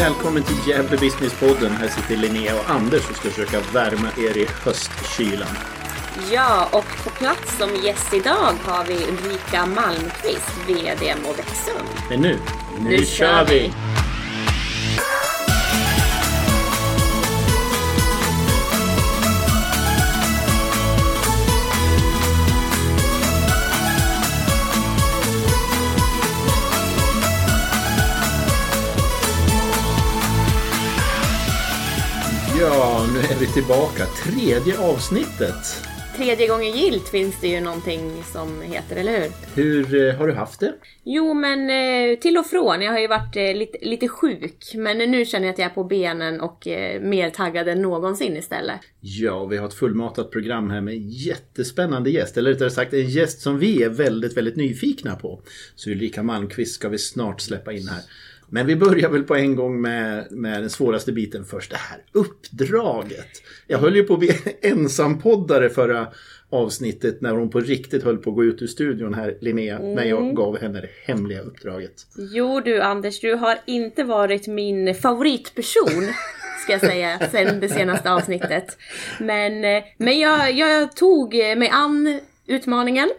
Välkommen till Gävle Business-podden. Här sitter Linnea och Anders och ska försöka värma er i höstkylan. Ja, och på plats som gäst idag har vi Ulrika Malmqvist, VD Movexum. Men nu, nu, Nu kör vi! vi. Ja, nu är vi tillbaka. Tredje avsnittet. Tredje gången gilt finns det ju någonting som heter, eller hur? Hur eh, har du haft det? Jo, men eh, till och från. Jag har ju varit eh, lite, lite sjuk, men nu känner jag att jag är på benen och mer taggad än någonsin istället. Ja, vi har ett fullmatat program här med jättespännande gäst. Eller rättare sagt en gäst som vi är väldigt, väldigt nyfikna på. Så Ulrika Malmqvist ska vi snart släppa in här. Men vi börjar väl på en gång med, med den svåraste biten först. Det här uppdraget. Jag höll ju på att bli ensampoddare förra avsnittet när hon på riktigt höll på att gå ut ur studion här, Linnea, när jag gav henne det hemliga uppdraget. Jo du Anders, du har inte varit min favoritperson ska jag säga sen det senaste avsnittet. Men, eh, men jag, jag tog eh, mig an utmaningen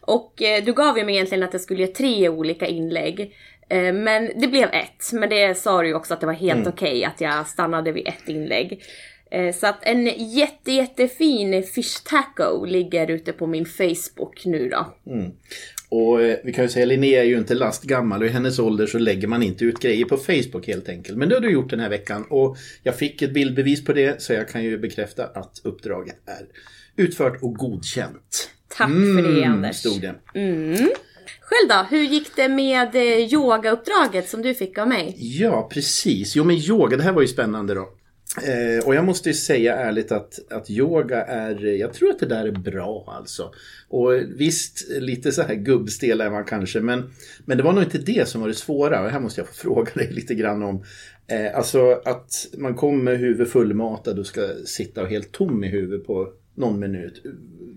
och eh, du gav ju mig egentligen att jag skulle göra tre olika inlägg. Eh, Men det blev ett, men det sa du ju också att det var helt okej att jag stannade vid ett inlägg. Eh, Så att en jätte, jättefin fish taco ligger ute på min Facebook nu då. Och eh, vi kan ju säga Linnea är ju inte lastgammal och i hennes ålder så lägger man inte ut grejer på Facebook helt enkelt. Men det har du gjort den här veckan och jag fick ett bildbevis på det så jag kan ju bekräfta att uppdraget är utfört och godkänt. Tack för det Anders. stod det. Själv då, hur gick det med eh, yogauppdraget som du fick av mig? Ja, precis. Jo, men yoga, det här var ju spännande då. Eh, och jag måste ju säga ärligt att, att yoga är, jag tror att det där är bra alltså. Och visst, lite så här gubbstel är man kanske, men, men det var nog inte det som var det svåra. Och här måste jag få fråga dig lite grann om. Eh, alltså att man kommer med huvudet fullmatad och ska sitta och helt tom i huvudet på någon minut.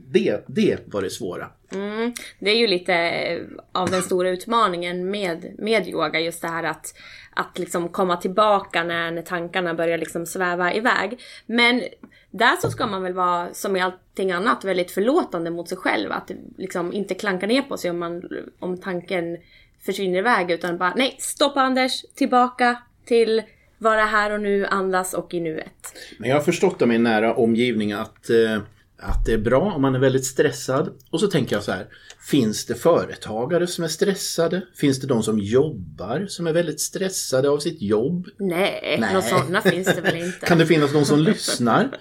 Det, det var det svåra. Mm, det är ju lite eh, av den stora utmaningen med, med yoga, just det här att, att liksom komma tillbaka när, när tankarna börjar liksom sväva iväg. Men där så ska man väl vara, som i allting annat, väldigt förlåtande mot sig själv. Att liksom inte klanka ner på sig om, man, om tanken försvinner iväg, utan bara nej, stopp Anders, tillbaka till vara här och nu, andas och i nuet. Men jag har förstått av min nära omgivning att, eh, att det är bra om man är väldigt stressad. Och så tänker jag så här, finns det företagare som är stressade? Finns det de som jobbar som är väldigt stressade av sitt jobb? Nej, Nej. några sådana finns det väl inte. Kan det finnas någon som lyssnar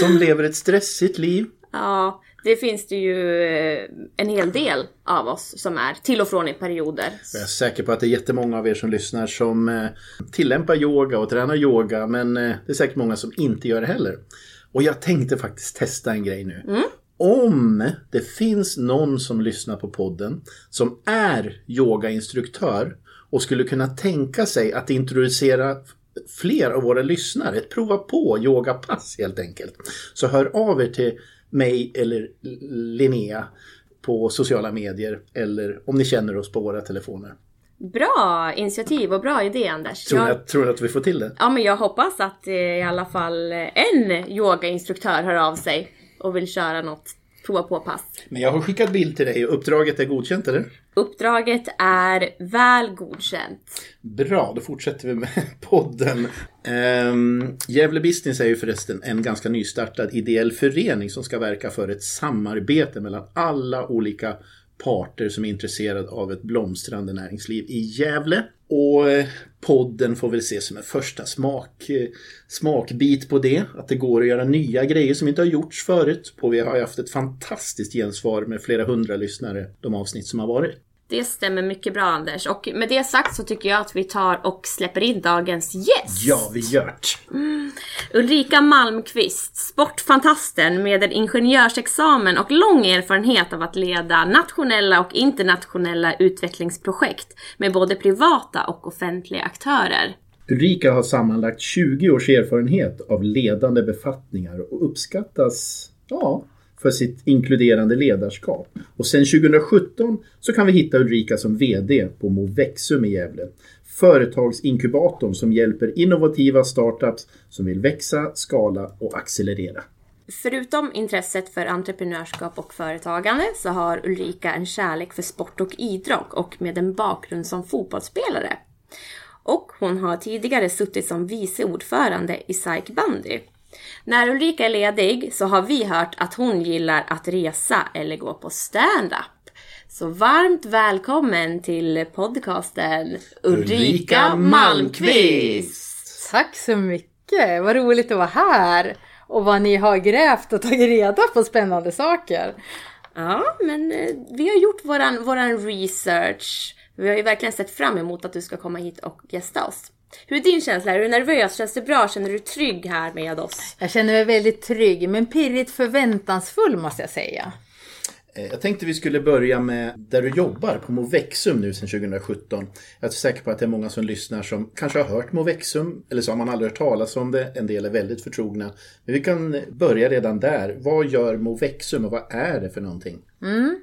som lever ett stressigt liv? Ja, det finns det ju eh, en hel del av oss som är till och från i perioder. Jag är säker på att det är jättemånga av er som lyssnar som eh, tillämpar yoga och tränar yoga men eh, det är säkert många som inte gör det heller. Och jag tänkte faktiskt testa en grej nu. Om det finns någon som lyssnar på podden som är yogainstruktör och skulle kunna tänka sig att introducera fler av våra lyssnare, ett prova på yogapass helt enkelt. Så hör av er till mig eller Linnea på sociala medier eller om ni känner oss på våra telefoner. Bra initiativ och bra idé Anders. Tror, ni, Jag, tror ni att vi får till det? ja, men jag hoppas att eh, i alla fall en yogainstruktör hör av sig och vill köra något prova på-pass. Men jag har skickat bild till dig och uppdraget är godkänt eller? Uppdraget är väl godkänt. Bra, då fortsätter vi med podden. Um, Gävle Business är ju förresten en ganska nystartad ideell förening som ska verka för ett samarbete mellan alla olika parter som är intresserade av ett blomstrande näringsliv i Gävle. Och eh, podden får väl ses som en första smak, eh, smakbit på det. Att det går att göra nya grejer som inte har gjorts förut. Och vi har ju haft ett fantastiskt gensvar med flera hundra lyssnare de avsnitt som har varit. Det stämmer mycket bra Anders. Och med det sagt så tycker jag att vi tar och släpper in dagens gäst. Ja, vi gör det. Ulrika Malmqvist, sportfantasten med en ingenjörsexamen och lång erfarenhet av att leda nationella och internationella utvecklingsprojekt med både privata och offentliga aktörer. Ulrika har sammanlagt 20 års erfarenhet av ledande befattningar och uppskattas, ja, för sitt inkluderande ledarskap. Och sedan 2017 så kan vi hitta Ulrika som VD på Movexum i Gävle. Företagsinkubatorn som hjälper innovativa startups som vill växa, skala och accelerera. Förutom intresset för entreprenörskap och företagande så har Ulrika en kärlek för sport och idrott och med en bakgrund som fotbollsspelare. Och hon har tidigare suttit som vice ordförande i SAIK Bandy. När Ulrika är ledig så har vi hört att hon gillar att resa eller gå på stand-up. Så varmt välkommen till podcasten Ulrika Malmqvist! Tack så mycket! Vad roligt att vara här! Och vad ni har grävt och tagit reda på spännande saker. Ja, men eh, vi har gjort våran, våran research. Vi har ju verkligen sett fram emot att du ska komma hit och gästa oss. Hur är din känsla? Är du nervös? Känns det bra? Känner du trygg här med oss? Jag känner mig väldigt trygg, men pirrigt förväntansfull måste jag säga. Eh, jag tänkte vi skulle börja med där du jobbar på Movexum nu sedan 2017. Jag är säker på att det är många som lyssnar som kanske har hört Movexum eller så har man aldrig hört talas om det. En del är väldigt förtrogna. Men vi kan börja redan där. Vad gör Movexum och vad är det för någonting? Mm.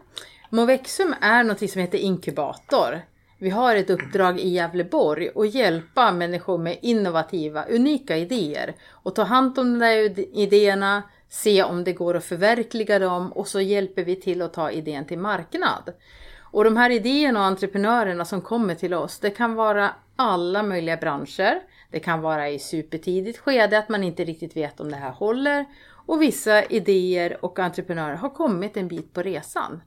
Movexum är något som heter inkubator. Vi har ett uppdrag i Gävleborg att hjälpa människor med innovativa, unika idéer och ta hand om de där idéerna, se om det går att förverkliga dem och så hjälper vi till att ta idén till marknad. Och de här idéerna och entreprenörerna som kommer till oss, det kan vara alla möjliga branscher. Det kan vara i supertidigt skede att man inte riktigt vet om det här håller och vissa idéer och entreprenörer har kommit en bit på resan.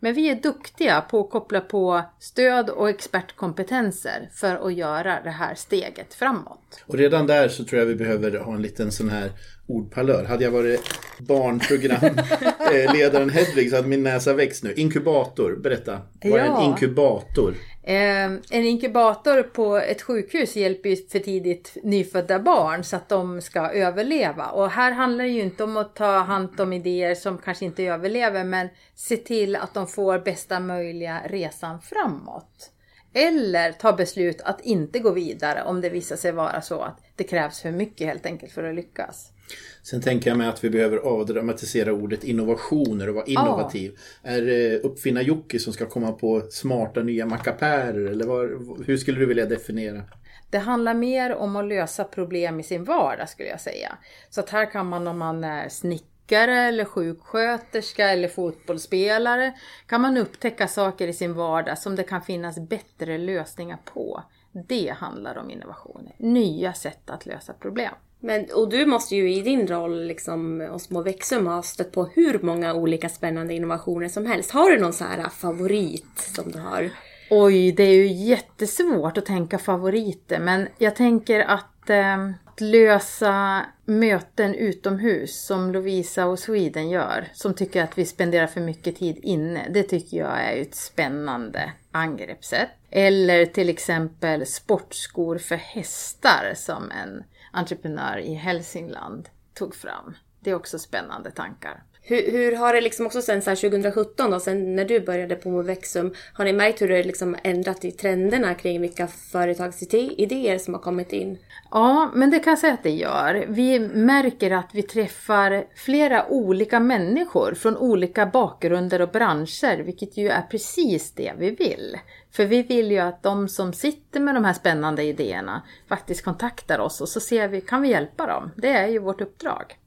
Men vi är duktiga på att koppla på stöd och expertkompetenser för att göra det här steget framåt. Och redan där så tror jag vi behöver ha en liten sån här ordpalör. Hade jag varit barnprogramledaren Hedvig så hade min näsa växt nu. Inkubator, berätta. Vad är en inkubator? Eh, en inkubator på ett sjukhus hjälper ju för tidigt nyfödda barn så att de ska överleva. Och här handlar det ju inte om att ta hand om idéer som kanske inte överlever men se till att de får bästa möjliga resan framåt. Eller ta beslut att inte gå vidare om det visar sig vara så att det krävs för mycket helt enkelt för att lyckas. Sen tänker jag mig att vi behöver avdramatisera ordet innovationer och vara innovativ. Ja. Är det uppfinna Jocke som ska komma på smarta nya mackapärer eller var, hur skulle du vilja definiera? Det handlar mer om att lösa problem i sin vardag skulle jag säga. Så att här kan man om man är snickare eller sjuksköterska eller fotbollsspelare kan man upptäcka saker i sin vardag som det kan finnas bättre lösningar på. Det handlar om innovationer. Nya sätt att lösa problem. Men, och du måste ju i din roll liksom, hos Movexum ha stött på hur många olika spännande innovationer som helst. Har du någon så här favorit som du har? Oj, det är ju jättesvårt att tänka favoriter men jag tänker att, eh, att lösa möten utomhus som Lovisa och Sweden gör, som tycker att vi spenderar för mycket tid inne, det tycker jag är ett spännande angreppssätt. Eller till exempel sportskor för hästar som en entreprenör i Hälsingland tog fram. Det är också spännande tankar. Hur, hur, har det liksom också sen 2017 då, sen när du började på Movexum, har ni märkt hur det liksom ändrat i trenderna kring vilka företagsidéer som har kommit in? Ja, men det kan jag säga att det gör. Vi märker att vi träffar flera olika människor från olika bakgrunder och branscher, vilket ju är precis det vi vill. För vi vill ju att de som sitter med de här spännande idéerna faktiskt kontaktar oss och så ser vi, kan vi hjälpa dem? Det är ju vårt uppdrag.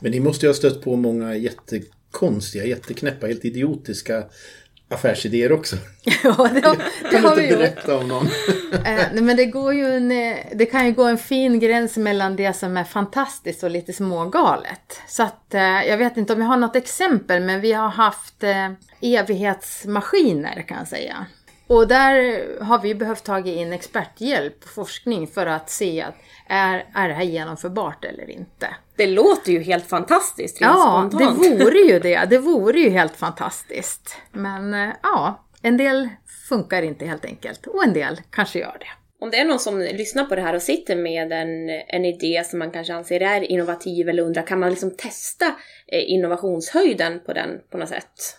Men ni måste ju ha stött på många jättekonstiga, jätteknäppa, helt idiotiska affärsidéer också. Ja, det, har, det har vi berätta om någon? eh, men det, går ju en, eh, det kan ju gå en fin gräns mellan det som är fantastiskt och lite smågalet. Så att eh, jag vet inte om jag har något exempel men vi har haft evighetsmaskiner kan jag säga. Och där har vi behövt ta in experthjälp och forskning för att se att är, är det här genomförbart eller inte. Det låter ju helt fantastiskt rent Ja, spontant. det vore ju det. Det vore ju helt fantastiskt. Men eh, ja, en del funkar inte helt enkelt och en del kanske gör det. Om det är någon som lyssnar på det här och sitter med en, en idé som man kanske anser är innovativ eller undrar, kan man liksom testa eh, innovationshöjden på den på något sätt?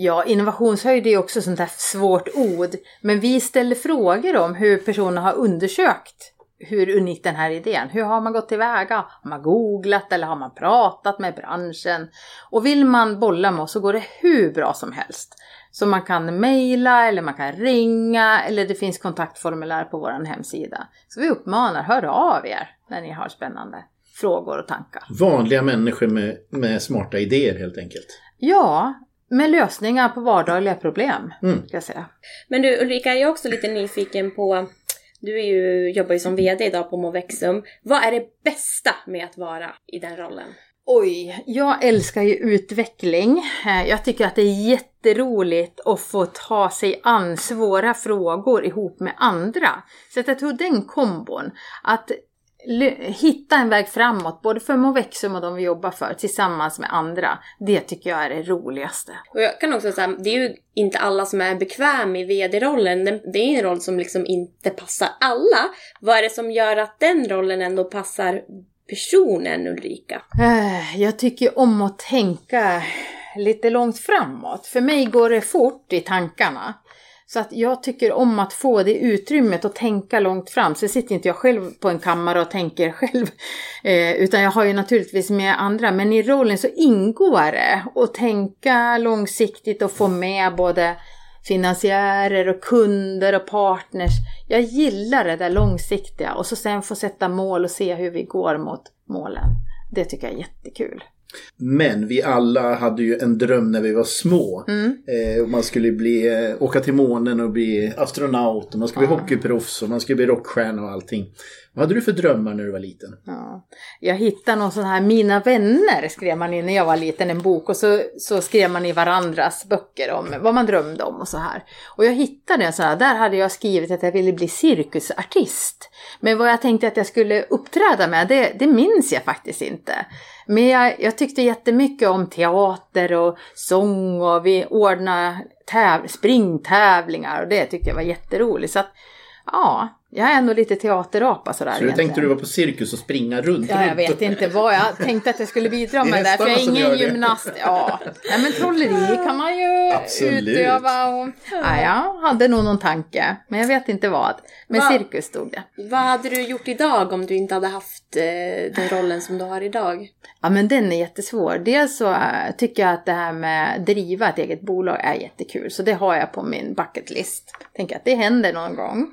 Ja, innovationshöjd är också sånt där svårt ord. Men vi ställer frågor om hur personer har undersökt hur unik den här idén. Hur har man gått tillväga? Har man googlat eller har man pratat med branschen? Och vill man bolla med oss så går det hur bra som helst. Så man kan mejla eller man kan ringa eller det finns kontaktformulär på vår hemsida. Så vi uppmanar, hör av er när ni har spännande frågor och tankar. Vanliga människor med, med smarta idéer helt enkelt. Ja, med lösningar på vardagliga problem. Mm. Ska jag säga. Men du Ulrika, jag är också lite nyfiken på du är ju, jobbar ju som VD idag på Movexum. Vad är det bästa med att vara i den rollen? Oj, jag älskar ju utveckling. Eh, Jag tycker att det är jätteroligt att få ta sig an svåra frågor ihop med andra. Så att jag tror den kombon, att hitta en väg framåt både för Movexum och de vi jobbar för tillsammans med andra, det tycker jag är det roligaste. Och jag kan också säga, det är ju inte alla som är bekväm i VD-rollen. Det är en roll som liksom inte passar alla. Vad är det som gör att den rollen ändå passar personen Ulrika? Eh, Jag tycker om att tänka lite långt framåt. För mig går det fort i tankarna. Så att jag tycker om att få det utrymmet och tänka långt fram. Så sitter inte jag själv på en kammare och tänker själv. Eh, utan jag har ju naturligtvis med andra. Men i rollen så ingår det att tänka långsiktigt och få med både finansiärer och kunder och partners. Jag gillar det där långsiktiga och så sen få sätta mål och se hur vi går mot målen. Det tycker jag är jättekul. Men vi alla hade ju en dröm när vi var små. Mm. Eh, man skulle bli, eh, åka till månen och bli astronaut och man skulle bli hockeyproffs och man skulle bli rockstjärna och allting. Vad hade du för drömmar när du var liten? Ja. Jag hittade någon sån här Mina vänner skrev man i när jag var liten, en bok och så, så skrev man i varandras böcker om vad man drömde om och så här. Och jag hittade en sån här, där hade jag skrivit att jag ville bli cirkusartist. Men vad jag tänkte att jag skulle uppträda med, det, det minns jag faktiskt inte. Men jag, jag tyckte jättemycket om teater och sång och vi ordnade täv- springtävlingar och det tyckte jag var jätteroligt. Så att, ja, jag är nog lite teaterapa sådär Så du egentligen. tänkte du var på cirkus och springa runt? Ja, jag vet inte vad. Jag tänkte att jag skulle bidra med det. För jag är ingen gymnast. Ja, Nej, men trolleri kan man ju Absolut. utöva. Och... Ja, jag hade nog någon tanke. Men jag vet inte vad. Men Va? cirkus stod det. Vad hade du gjort idag om du inte hade haft eh, den rollen som du har idag? Ja, men den är jättesvår. Dels så äh, tycker jag att det här med driva ett eget bolag är jättekul. Så det har jag på min bucket list. Tänker att det händer någon gång.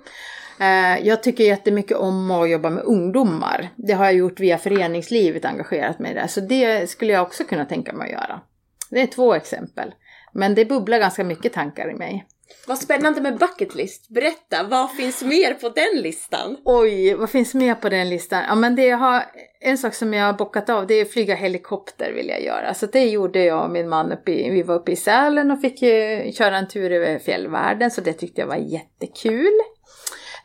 Eh, Jag tycker jättemycket om att jobba med ungdomar. Det har jag gjort via föreningslivet, engagerat mig där. Så det skulle jag också kunna tänka mig att göra. Det är två exempel. Men det bubblar ganska mycket tankar i mig. Vad spännande med bucket list. Berätta, vad finns mer på den listan? Oj, vad finns mer på den listan? Ja, men det har, en sak som jag har bockat av det är att flyga helikopter vill jag göra. Så det gjorde jag och min man uppe i, vi var uppe i Sälen och fick köra en tur över fjällvärlden så det tyckte jag var jättekul.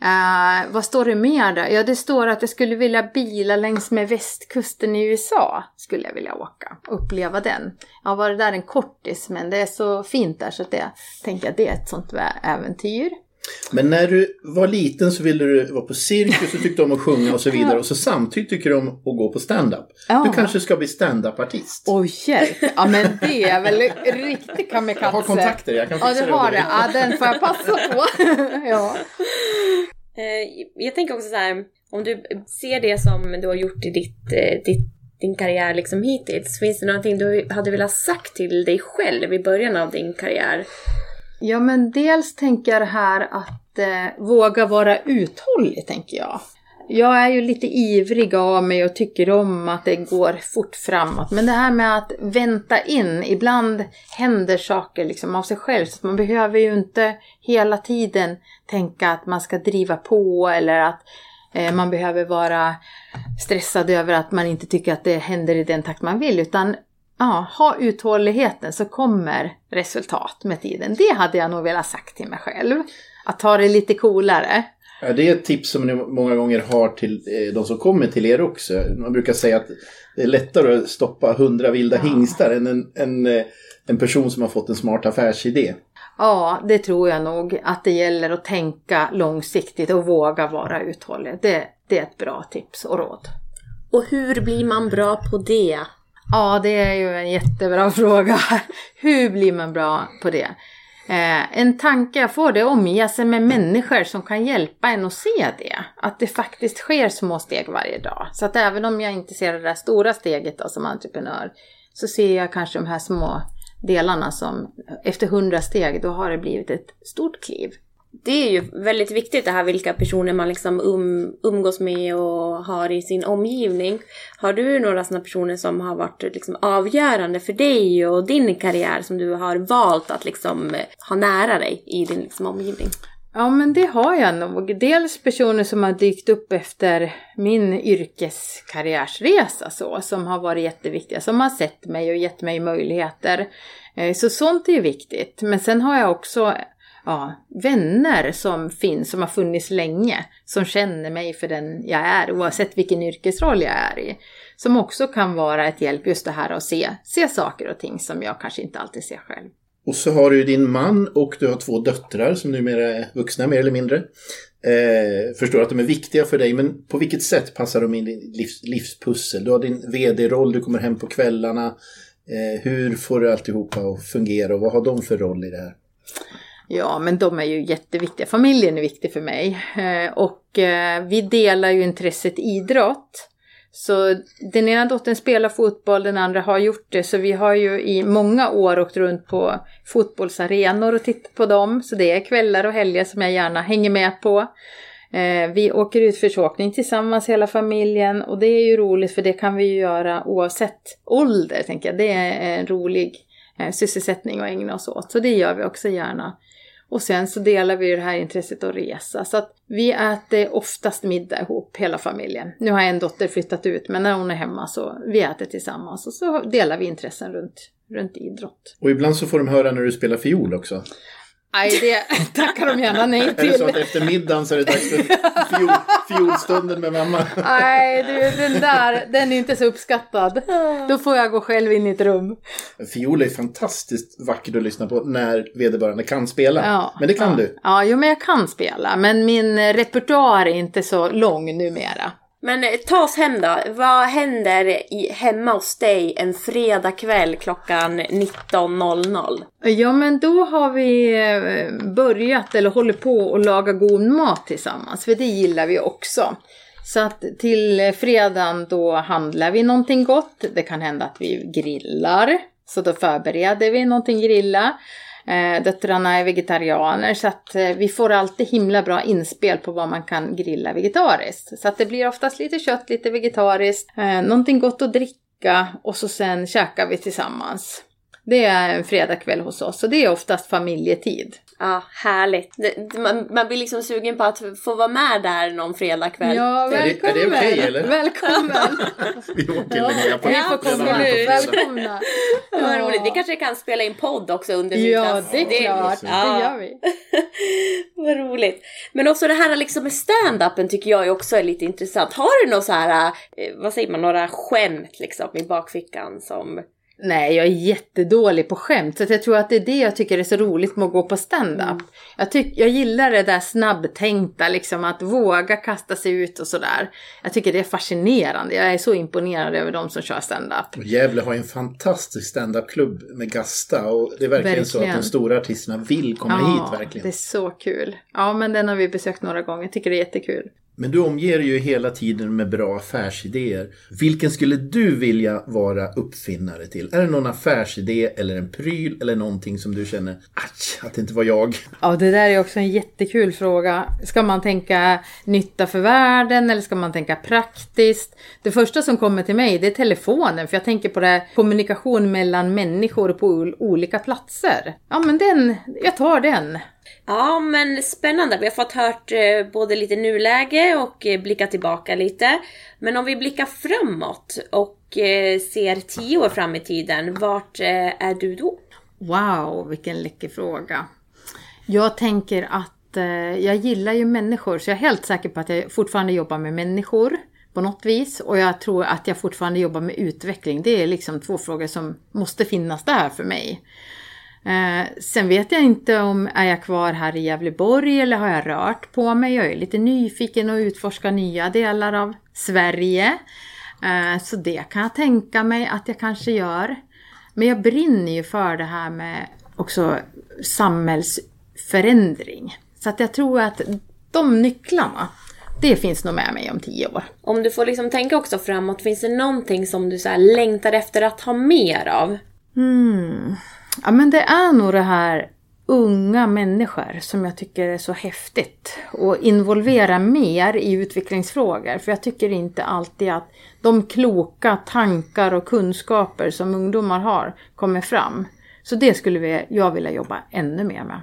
Uh, vad står det mer där? Ja, det står att jag skulle vilja bila längs med västkusten i USA. Skulle jag vilja åka och uppleva den. Jag har varit där en kortis men det är så fint där så att det tänker jag det är ett sånt äventyr. Men när du var liten så ville du vara på cirkus och tyckte om att sjunga och så vidare. Och så samtidigt tycker du om att gå på stand-up. Ja. Du kanske ska bli stand-up-artist. Oj hjälp! Ja men det är väl riktigt kamikaze. Jag har kontakter, jag kan Ja fixa du det åt har dig. det, ja den får jag passa på. ja. Eh, jag tänker också så här, om du ser det som du har gjort i ditt, eh, ditt, din karriär liksom hittills, finns det någonting du hade velat sagt till dig själv i början av din karriär? Ja men dels tänker jag det här att eh, våga vara uthållig tänker jag. Jag är ju lite ivrig av mig och tycker om att det går fort framåt. Men det här med att vänta in, ibland händer saker liksom av sig själv. Så man behöver ju inte hela tiden tänka att man ska driva på eller att eh, man behöver vara stressad över att man inte tycker att det händer i den takt man vill. Utan ja, ha uthålligheten så kommer resultat med tiden. Det hade jag nog velat sagt till mig själv. Att ta det lite coolare. Ja, det är ett tips som ni många gånger har till eh, de som kommer till er också. Man brukar säga att det är lättare att stoppa hundra vilda hingstar än en, en, eh, en person som har fått en smart affärsidé. Ja, det tror jag nog. Att det gäller att tänka långsiktigt och våga vara uthållig. Det, det är ett bra tips och råd. Och hur blir man bra på det? Ja, det är ju en jättebra fråga. Hur blir man bra på det? Eh, en tanke jag får det är att omge sig med människor som kan hjälpa en att se det. Att det faktiskt sker små steg varje dag. Så att även om jag inte ser det där stora steget då, som entreprenör så ser jag kanske de här små delarna som efter hundra steg då har det blivit ett stort kliv. Det är ju väldigt viktigt det här vilka personer man liksom um, umgås med och har i sin omgivning. Har du några sådana personer som har varit liksom avgörande för dig och din karriär som du har valt att liksom eh, ha nära dig i din liksom omgivning? Ja men det har jag nog. Dels personer som har dykt upp efter min yrkeskarriärsresa så, som har varit jätteviktiga, som har sett mig och gett mig möjligheter. Eh, så sånt är ju viktigt. Men sen har jag också ja, vänner som finns, som har funnits länge, som känner mig för den jag är, oavsett vilken yrkesroll jag är i. Som också kan vara ett hjälp just det här att se, se saker och ting som jag kanske inte alltid ser själv. Och så har du din man och du har två döttrar som numera är vuxna mer eller mindre. Eh, förstår att de är viktiga för dig, men på vilket sätt passar de in i ditt livs, livspussel? Du har din vd-roll, du kommer hem på kvällarna. Eh, hur får du alltihopa att fungera och vad har de för roll i det här? Ja, men de är ju jätteviktiga. Familjen är viktig för mig. Eh, och eh, vi delar ju intresset idrott. Så den ena dottern spelar fotboll, den andra har gjort det. Så vi har ju i många år åkt runt på fotbollsarenor och tittat på dem. Så det är kvällar och helger som jag gärna hänger med på. Eh, vi åker utförsåkning tillsammans hela familjen och det är ju roligt för det kan vi ju göra oavsett ålder, tänker jag. Det är en rolig Eh, sysselsättning att ägna oss åt. Så det gör vi också gärna. Och sen så delar vi det här intresset att resa. Så att vi äter oftast middag ihop, hela familjen. Nu har en dotter flyttat ut, men när hon är hemma så vi äter tillsammans. Och så delar vi intressen runt, runt idrott. Och ibland så får de höra när du spelar fiol också. Nej, det tackar de gärna nej till. Är det så att efter middagen så är det dags för fiol, fiolstunden med mamma? Nej, du, den där, den är inte så uppskattad. Då får jag gå själv in i ett rum. Fiol är fantastiskt vackert att lyssna på när vederbörande kan spela. Ja, men det kan ja. du. Ja, jo, men jag kan spela. Men min repertoar är inte så lång numera. Men eh, ta oss hem då. Vad händer i, hemma hos dig en fredagkväll klockan 19.00? Ja men då har vi eh, börjat eller håller på att laga god mat tillsammans. För det gillar vi också. Så att till eh, fredagen då handlar vi någonting gott. Det kan hända att vi grillar. Så då förbereder vi någonting grilla. Eh, döttrarna är vegetarianer så att eh, vi får alltid himla bra inspel på vad man kan grilla vegetariskt. Så att det blir oftast lite kött, lite vegetariskt, eh, någonting gott att dricka och så sen käkar vi tillsammans. Det är en fredagkväll hos oss och det är oftast familjetid. Ja, härligt. Det, man, man blir liksom sugen på att få vara med där någon fredagkväll. Ja, välkommen! Är det, är det okej okay, eller? Välkommen! vi åker ja, på Vi får komma. Välkomna! Ja. Vad roligt. Vi kanske kan spela in podd också under middags. Ja, det är klart. Ja. Det gör vi. Vad roligt. Men också det här liksom med stand-upen tycker jag också är lite intressant. Har du några så här, eh, vad säger man, några skämt liksom i bakfickan som Nej, jag är jättedålig på skämt. Så jag tror att det är det jag tycker är så roligt med att gå på stand-up. Mm. Jag, tyck, jag gillar det där snabbtänkta, liksom att våga kasta sig ut och sådär. Jag tycker det är fascinerande. Jag är så imponerad över de som kör stand-up. Gävle har en fantastisk stand-up-klubb med Gasta. Och det är verkligen, verkligen, så att de stora artisterna vill komma ja, hit verkligen. det är så kul. Ja, men den har vi besökt några gånger. Jag tycker det är jättekul. Men du omger ju hela tiden med bra affärsidéer. Vilken skulle du vilja vara uppfinnare till? Är det någon affärsidé eller en pryl eller någonting som du känner aj, att det inte var jag? Ja, det där är också en jättekul fråga. Ska man tänka nytta för världen eller ska man tänka praktiskt? Det första som kommer till mig det är telefonen för jag tänker på det här kommunikation mellan människor på olika platser. Ja, men den, jag tar den. Ja, men spännande. Vi har fått hört eh, både lite nuläge och eh, blicka tillbaka lite. Men om vi blickar framåt och eh, ser tio år fram i tiden, vart är du då? Wow, vilken läcker fråga. Jag tänker att jag gillar ju människor, så jag är helt säker på att jag fortfarande jobbar med människor på något vis. Och jag tror att jag fortfarande jobbar med utveckling. Det är liksom två frågor som måste finnas där för mig. Eh, sen vet jag inte om är jag kvar här i Gävleborg eller har jag rört på mig. Jag är lite nyfiken och utforskar nya delar av Sverige. Eh, så det kan jag tänka mig att jag kanske gör. Men jag brinner ju för det här med också samhällsförändring. Så att jag tror att de nycklarna, det finns nog med mig om tio år. Om du får liksom tänka också framåt, finns det någonting som du så längtar efter att ha mer av? Mm. Ja men det är nog det här unga människor som jag tycker är så häftigt. Och involvera mer i utvecklingsfrågor. För jag tycker inte alltid att de kloka tankar och kunskaper som ungdomar har kommer fram. Så det skulle jag vilja jobba ännu mer med.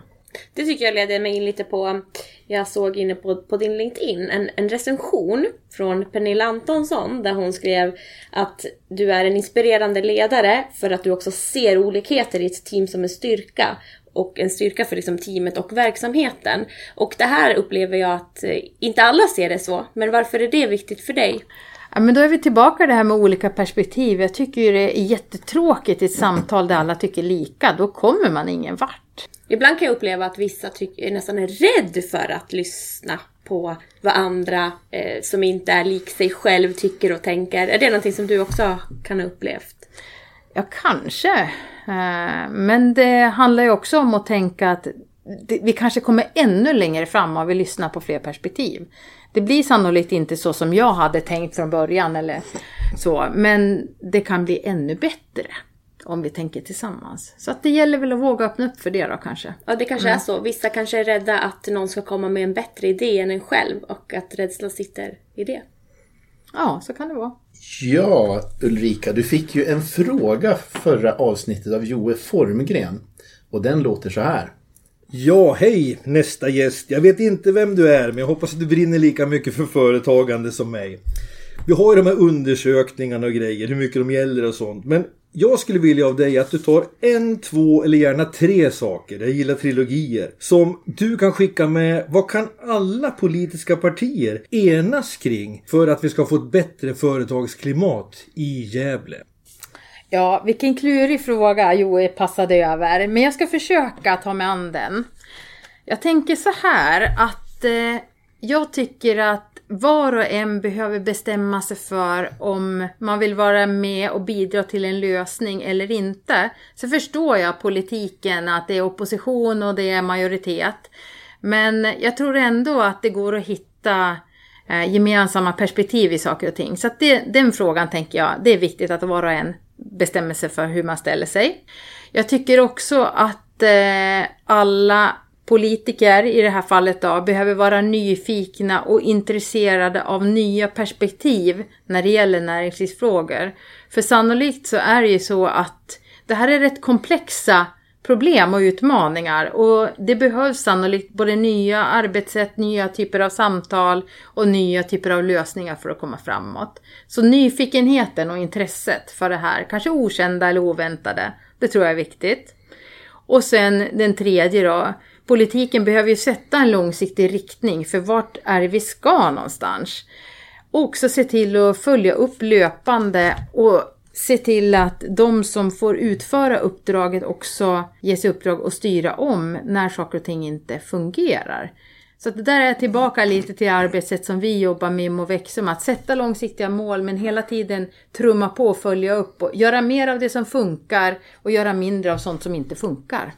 Det tycker jag leder mig in lite på, jag såg inne på, på din LinkedIn, en, en recension från Pernilla Antonsson där hon skrev att du är en inspirerande ledare för att du också ser olikheter i ett team som en styrka och en styrka för liksom teamet och verksamheten. Och det här upplever jag att eh, inte alla ser det så, men varför är det viktigt för dig? Ja, men då är vi tillbaka det här med olika perspektiv. Jag tycker ju det är jättetråkigt i ett samtal där alla tycker lika. Då kommer man ingen vart. Ibland kan jag uppleva att vissa tycker, nästan är rädd för att lyssna på vad andra eh, som inte är lik sig själv tycker och tänker. Är det någonting som du också kan ha upplevt? Ja, kanske. Eh, men det handlar ju också om att tänka att vi kanske kommer ännu längre fram om vi lyssnar på fler perspektiv. Det blir sannolikt inte så som jag hade tänkt från början eller så, men det kan bli ännu bättre om vi tänker tillsammans. Så att det gäller väl att våga öppna upp för det då kanske. Ja, det kanske mm. är så. Vissa kanske är rädda att någon ska komma med en bättre idé än en själv och att rädslan sitter i det. Ja, så kan det vara. Ja, Ulrika, du fick ju en fråga förra avsnittet av Joe Formgren. Och den låter så här. Ja, hej nästa gäst. Jag vet inte vem du är, men jag hoppas att du brinner lika mycket för företagande som mig. Vi har ju de här undersökningarna och grejer, hur mycket de gäller och sånt. Men jag skulle vilja av dig att du tar en, två eller gärna tre saker, jag gillar trilogier, som du kan skicka med. Vad kan alla politiska partier enas kring för att vi ska få ett bättre företagsklimat i Gävle? Ja, vilken klurig fråga Joel passade över. Men jag ska försöka ta mig an den. Jag tänker så här att eh, jag tycker att var och en behöver bestämma sig för om man vill vara med och bidra till en lösning eller inte. Så förstår jag politiken, att det är opposition och det är majoritet. Men jag tror ändå att det går att hitta eh, gemensamma perspektiv i saker och ting. Så det, den frågan tänker jag, det är viktigt att var och en bestämmer sig för hur man ställer sig. Jag tycker också att eh, alla politiker i det här fallet då, behöver vara nyfikna och intresserade av nya perspektiv när det gäller näringslivsfrågor. För sannolikt så är det ju så att det här är rätt komplexa problem och utmaningar och det behövs sannolikt både nya arbetssätt, nya typer av samtal och nya typer av lösningar för att komma framåt. Så nyfikenheten och intresset för det här, kanske okända eller oväntade, det tror jag är viktigt. Och sen den tredje då, politiken behöver ju sätta en långsiktig riktning för vart är det vi ska någonstans. Och också se till att följa upp löpande och se till att de som får utföra uppdraget också ges uppdrag att styra om när saker och ting inte fungerar. Så det där är tillbaka lite till arbetssätt som vi jobbar med i Movexum, att sätta långsiktiga mål men hela tiden trumma på och följa upp och göra mer av det som funkar och göra mindre av sånt som inte funkar.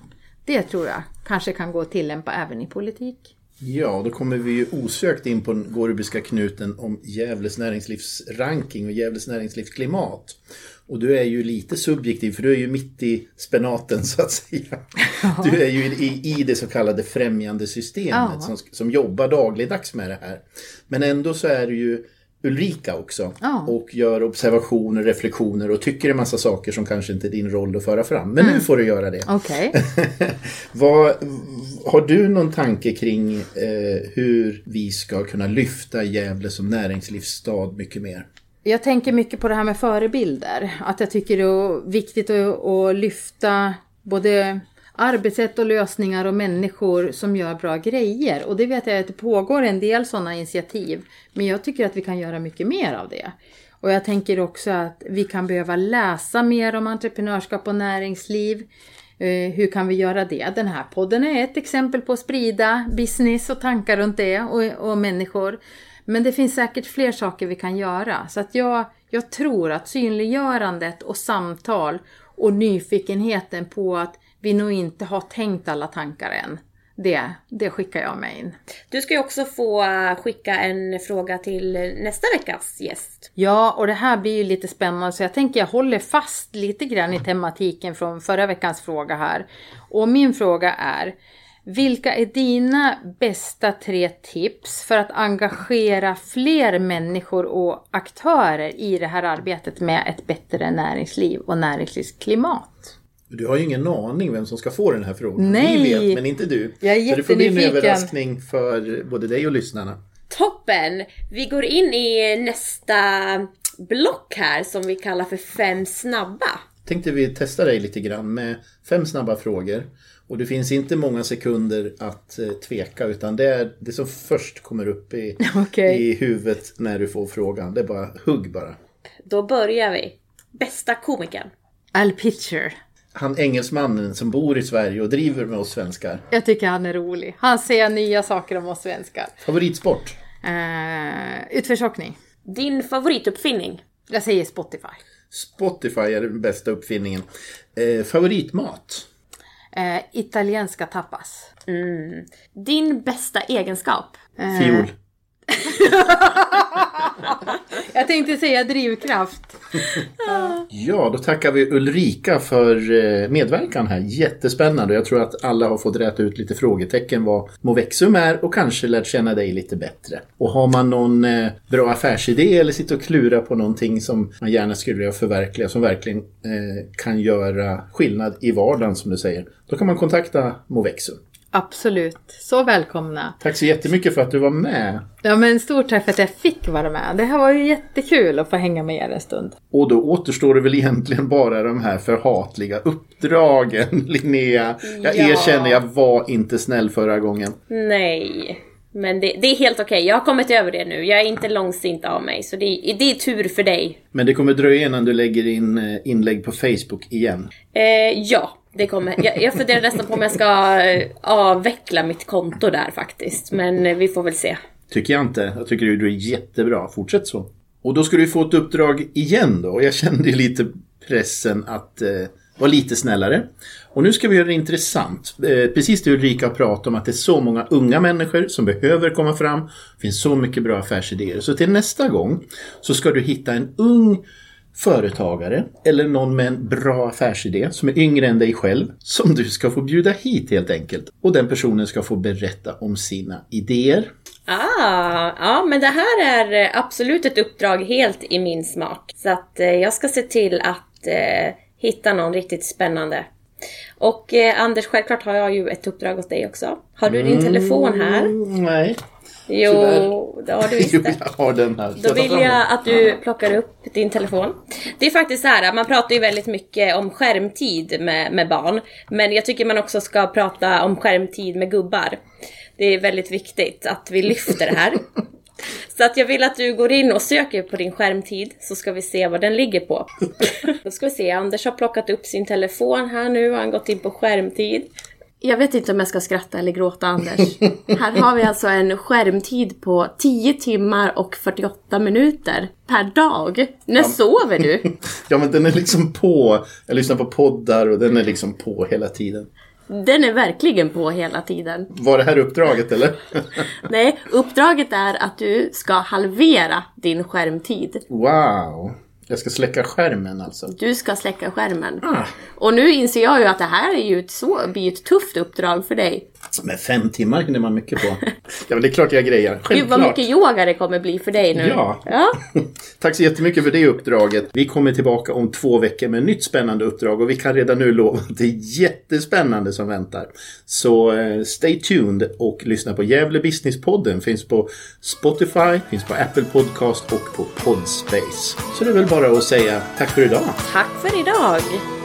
Det tror jag kanske kan gå att tillämpa även i politik. Ja, då kommer vi ju osökt in på den gårubiska knuten om Gävles näringslivsranking och Gävles näringslivsklimat. Och du är ju lite subjektiv för du är ju mitt i spenaten så att säga. Du är ju i, i det så kallade främjande systemet ja. som, som jobbar dagligdags med det här. Men ändå så är du ju Ulrika också. Ja. Och gör observationer, reflektioner och tycker en massa saker som kanske inte är din roll att föra fram. Men mm. nu får du göra det. Okay. har du någon tanke kring eh, hur vi ska kunna lyfta Gävle som näringslivsstad mycket mer? Jag tänker mycket på det här med förebilder. Att jag tycker det är viktigt att, att lyfta både arbetssätt och lösningar och människor som gör bra grejer. Och det vet jag att det pågår en del sådana initiativ. Men jag tycker att vi kan göra mycket mer av det. Och jag tänker också att vi kan behöva läsa mer om entreprenörskap och näringsliv. Eh, hur kan vi göra det? Den här podden är ett exempel på att sprida business och tankar runt det och, och människor. Men det finns säkert fler saker vi kan göra. Så att jag, jag tror att synliggörandet och samtal och nyfikenheten på att vi nog inte har tänkt alla tankar än. Det, det skickar jag med in. Du ska ju också få eh, skicka en fråga till nästa veckas gäst. Ja, och det här blir ju lite spännande så jag tänker jag håller fast lite grann i tematiken från förra veckans fråga här. Och min fråga är vilka är dina bästa tre tips för att engagera fler människor och aktörer i det här arbetet med ett bättre näringsliv och näringslivsklimat? Du har ju ingen aning vem som ska få den här frågan. Nej. Vi vet, men inte du. Jag är Så det får bli en jättenyfiken. överraskning för både dig och lyssnarna. Toppen! Vi går in i nästa block här som vi kallar för fem snabba. Tänkte vi testa dig lite grann med fem snabba frågor. Och det finns inte många sekunder att eh, tveka utan det är det som först kommer upp i, Okej. i huvudet när du får frågan. Det är bara hugg bara. Då börjar vi. Bästa komikern. Al Pitcher. Han engelsmannen som bor i Sverige och driver med oss svenskar. Jag tycker han är rolig. Han säger nya saker om oss svenskar. Favoritsport? Uh, utförsåkning. Din favorituppfinning. Jag säger Spotify. Spotify är den bästa uppfinningen. Eh, favoritmat? Eh, italienska tapas. Din bästa egenskap. Fiol. Jag tänkte säga drivkraft. Ja, då tackar vi Ulrika för eh, medverkan här. Jättespännande. Jag tror att alla har fått räta ut lite frågetecken vad Movexum är och kanske lärt känna dig lite bättre. Och har man någon eh, bra affärsidé eller sitter och klurar på någonting som man gärna skulle vilja förverkliga som verkligen eh, kan göra skillnad i vardagen som du säger. Då kan man kontakta Movexum. Absolut. Så välkomna. Tack så jättemycket för att du var med. Ja men stort tack för att jag fick vara med. Det här var ju jättekul att få hänga med er en stund. Och då återstår det väl egentligen bara de här förhatliga uppdragen, Linnea. Jag Ja. erkänner, jag var inte snäll förra gången. Nej. Men det, det är helt okej. Jag har kommit över det nu. Jag är inte långsint av mig. Så det, det är tur för dig. Men det kommer dröja innan du lägger in eh, inlägg på Facebook igen. Eh, ja, det kommer. Jag, jag funderar nästan på om jag ska eh, avveckla mitt konto där faktiskt. Men eh, vi får väl se. Tycker jag inte. Jag tycker du är jättebra. Fortsätt så. Och då ska du få ett uppdrag igen då. Jag kände ju lite pressen att eh, var lite snällare. Och nu ska vi göra det intressant. Eh, precis det Ulrika pratade om att det är så många unga människor som behöver komma fram. Det finns så mycket bra affärsidéer. Så till nästa gång så ska du hitta en ung företagare eller någon med en bra affärsidé som är yngre än dig själv som du ska få bjuda hit helt enkelt. Och den personen ska få berätta om sina idéer. Ah, ja men det här är eh, absolut ett uppdrag helt i min smak. Så att eh, jag ska se till att eh, hitta någon riktigt spännande. Och eh, Anders, självklart har jag ju ett uppdrag åt dig också. Har du din telefon här? Mm, nej, Jo, tyvärr. det har du visst jo, det. jag har den här. Då vill jag att du plockar upp din telefon. Det är faktiskt så här, man pratar ju väldigt mycket om skärmtid med, med barn. Men jag tycker man också ska prata om skärmtid med gubbar. Det är väldigt viktigt att vi lyfter det här. Så att jag vill att du går in och söker på din skärmtid så ska vi se vad den ligger på. Då ska vi se, Anders har plockat upp sin telefon här nu, han har gått in på skärmtid. Jag vet inte om jag ska skratta eller gråta Anders. Här har vi alltså en skärmtid på 10 timmar och 48 minuter per dag. När sover du? Ja, men den är liksom på. Jag lyssnar på poddar och den är liksom på hela tiden. Den är verkligen på hela tiden. Var det här uppdraget eller? Nej, uppdraget är att du ska halvera din skärmtid. Wow! Jag ska släcka skärmen alltså. Du ska släcka skärmen. Ah, Och nu inser jag ju att det här är ju ett, så, blir ett tufft uppdrag för dig. Men fem timmar hinner man mycket på. Ja, men det är klart jag grejar. Gud vad Självklart. mycket yoga det kommer bli för dig nu. Ja. ja. Tack så jättemycket för det uppdraget. Vi kommer tillbaka om två veckor med ett nytt spännande uppdrag och vi kan redan nu lova att det är jättespännande som väntar. Så eh, stay tuned och lyssna på Gävle Business-podden. Finns på Spotify, finns på Apple Podcast och på Podspace. Så det är väl bara att säga tack för idag. Tack för idag!